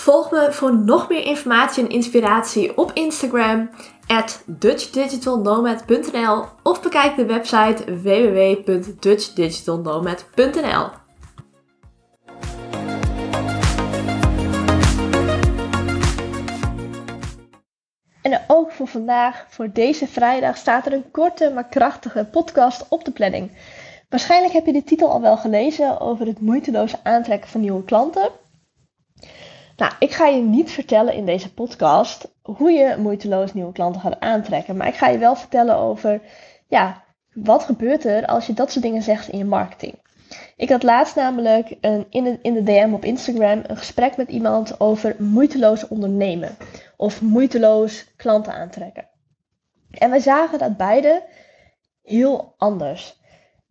Volg me voor nog meer informatie en inspiratie op Instagram at dutchdigitalnomad.nl of bekijk de website www.dutchdigitalnomad.nl. En ook voor vandaag, voor deze vrijdag, staat er een korte maar krachtige podcast op de planning. Waarschijnlijk heb je de titel al wel gelezen over het moeiteloos aantrekken van nieuwe klanten. Nou, ik ga je niet vertellen in deze podcast hoe je moeiteloos nieuwe klanten gaat aantrekken. Maar ik ga je wel vertellen over, ja, wat gebeurt er als je dat soort dingen zegt in je marketing. Ik had laatst namelijk een, in, de, in de DM op Instagram een gesprek met iemand over moeiteloos ondernemen. Of moeiteloos klanten aantrekken. En wij zagen dat beide heel anders.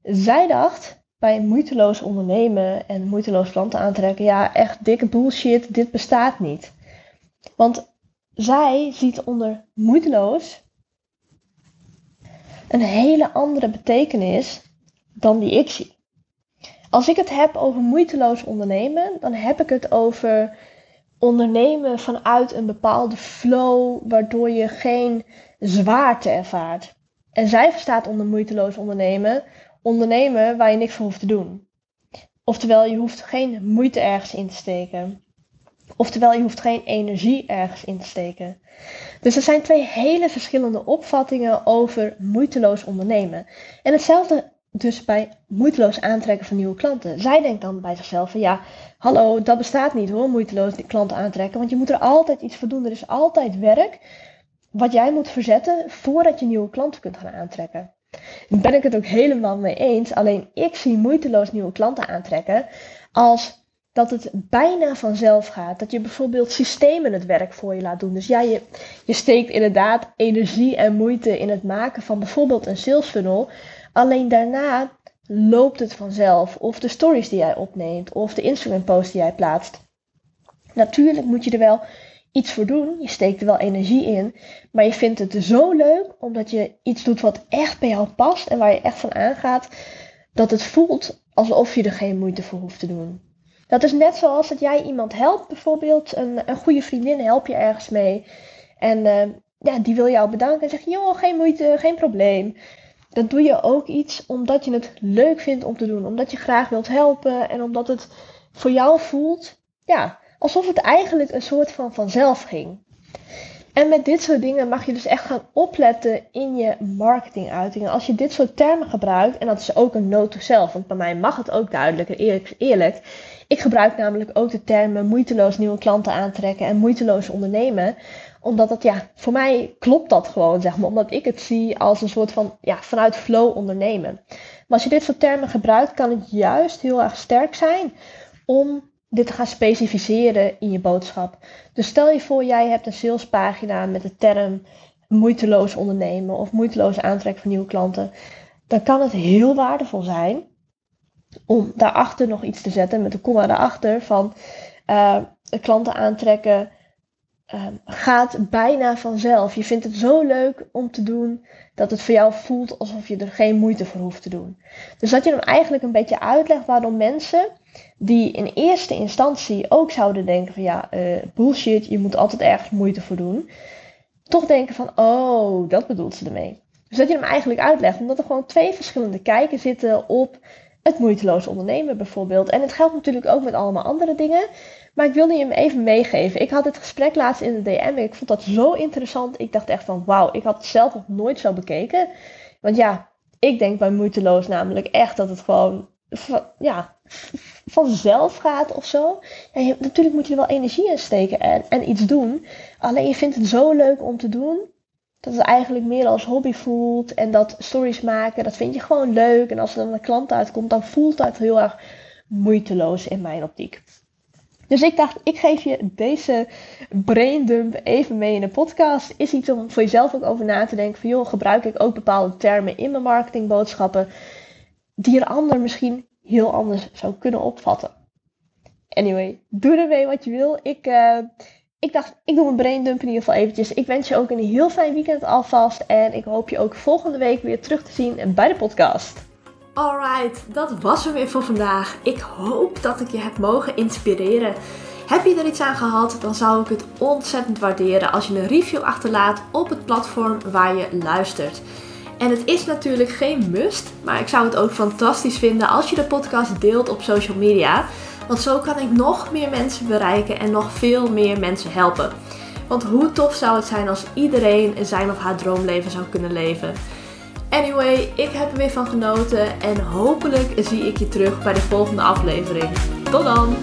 Zij dacht, bij moeiteloos ondernemen en moeiteloos klanten aantrekken, ja, echt dikke bullshit, dit bestaat niet. Want zij ziet onder moeiteloos een hele andere betekenis dan die ik zie. Als ik het heb over moeiteloos ondernemen, dan heb ik het over ondernemen vanuit een bepaalde flow, waardoor je geen zwaarte ervaart. En zij verstaat onder moeiteloos ondernemen ondernemen waar je niks voor hoeft te doen. Oftewel, je hoeft geen moeite ergens in te steken. Oftewel, je hoeft geen energie ergens in te steken. Dus er zijn twee hele verschillende opvattingen over moeiteloos ondernemen. En hetzelfde dus bij moeiteloos aantrekken van nieuwe klanten. Zij denkt dan bij zichzelf van ja, hallo, dat bestaat niet hoor, moeiteloos klanten aantrekken. Want je moet er altijd iets voor doen. Er is altijd werk wat jij moet verzetten voordat je nieuwe klanten kunt gaan aantrekken. Ben ik het ook helemaal mee eens. Alleen ik zie moeiteloos nieuwe klanten aantrekken als dat het bijna vanzelf gaat. Dat je bijvoorbeeld systemen het werk voor je laat doen. Dus ja, je, je steekt inderdaad energie en moeite in het maken van bijvoorbeeld een sales funnel. Alleen daarna loopt het vanzelf. Of de stories die jij opneemt, of de Instagram post die jij plaatst. Natuurlijk moet je er wel iets voor doen. Je steekt er wel energie in. Maar je vindt het zo leuk omdat je iets doet wat echt bij jou past en waar je echt van aangaat. Dat het voelt alsof je er geen moeite voor hoeft te doen. Dat is net zoals dat jij iemand helpt, bijvoorbeeld een, een goede vriendin help je ergens mee. En uh, ja, die wil jou bedanken en zegt, joh, geen moeite, geen probleem. Dan doe je ook iets omdat je het leuk vindt om te doen. Omdat je graag wilt helpen en omdat het voor jou voelt, ja, alsof het eigenlijk een soort van vanzelf ging. En met dit soort dingen mag je dus echt gaan opletten in je marketinguitingen. Als je dit soort termen gebruikt, en dat is ook een note to self, want bij mij mag het ook duidelijk en eerlijk, eerlijk. Ik gebruik namelijk ook de termen moeiteloos nieuwe klanten aantrekken en moeiteloos ondernemen. Omdat dat, ja, voor mij klopt dat gewoon, zeg maar. Omdat ik het zie als een soort van, ja, vanuit flow ondernemen. Maar als je dit soort termen gebruikt, kan het juist heel erg sterk zijn om dit gaan specificeren in je boodschap. Dus stel je voor, jij hebt een salespagina met de term moeiteloos ondernemen of moeiteloos aantrekken van nieuwe klanten. Dan kan het heel waardevol zijn om daarachter nog iets te zetten met de komma daarachter van uh, klanten aantrekken uh, gaat bijna vanzelf. Je vindt het zo leuk om te doen dat het voor jou voelt alsof je er geen moeite voor hoeft te doen. Dus dat je dan eigenlijk een beetje uitlegt waarom mensen die in eerste instantie ook zouden denken van ja, uh, bullshit, je moet altijd ergens moeite voor doen. Toch denken van, oh, dat bedoelt ze ermee. Dus dat je hem eigenlijk uitlegt, omdat er gewoon twee verschillende kijken zitten op het moeiteloos ondernemen bijvoorbeeld. En het geldt natuurlijk ook met allemaal andere dingen. Maar ik wilde je hem even meegeven. Ik had het gesprek laatst in de DM. Ik vond dat zo interessant. Ik dacht echt van wauw, ik had het zelf nog nooit zo bekeken. Want ja, ik denk bij moeiteloos namelijk echt dat het gewoon ja, vanzelf gaat of zo. Ja, natuurlijk moet je er wel energie in steken en, en iets doen. Alleen je vindt het zo leuk om te doen. Dat het eigenlijk meer als hobby voelt. En dat stories maken, dat vind je gewoon leuk. En als er dan een klant uitkomt, dan voelt dat heel erg moeiteloos in mijn optiek. Dus ik dacht, ik geef je deze braindump even mee in de podcast. Is iets om voor jezelf ook over na te denken. Van joh, gebruik ik ook bepaalde termen in mijn marketingboodschappen. Die een ander misschien heel anders zou kunnen opvatten. Anyway, doe ermee wat je wil. Ik, uh, ik dacht, ik doe mijn braindump in ieder geval eventjes. Ik wens je ook een heel fijn weekend alvast. En ik hoop je ook volgende week weer terug te zien bij de podcast. Alright, dat was hem weer voor vandaag. Ik hoop dat ik je heb mogen inspireren. Heb je er iets aan gehad, dan zou ik het ontzettend waarderen als je een review achterlaat op het platform waar je luistert. En het is natuurlijk geen must, maar ik zou het ook fantastisch vinden als je de podcast deelt op social media. Want zo kan ik nog meer mensen bereiken en nog veel meer mensen helpen. Want hoe tof zou het zijn als iedereen zijn of haar droomleven zou kunnen leven? Anyway, ik heb er weer van genoten en hopelijk zie ik je terug bij de volgende aflevering. Tot dan!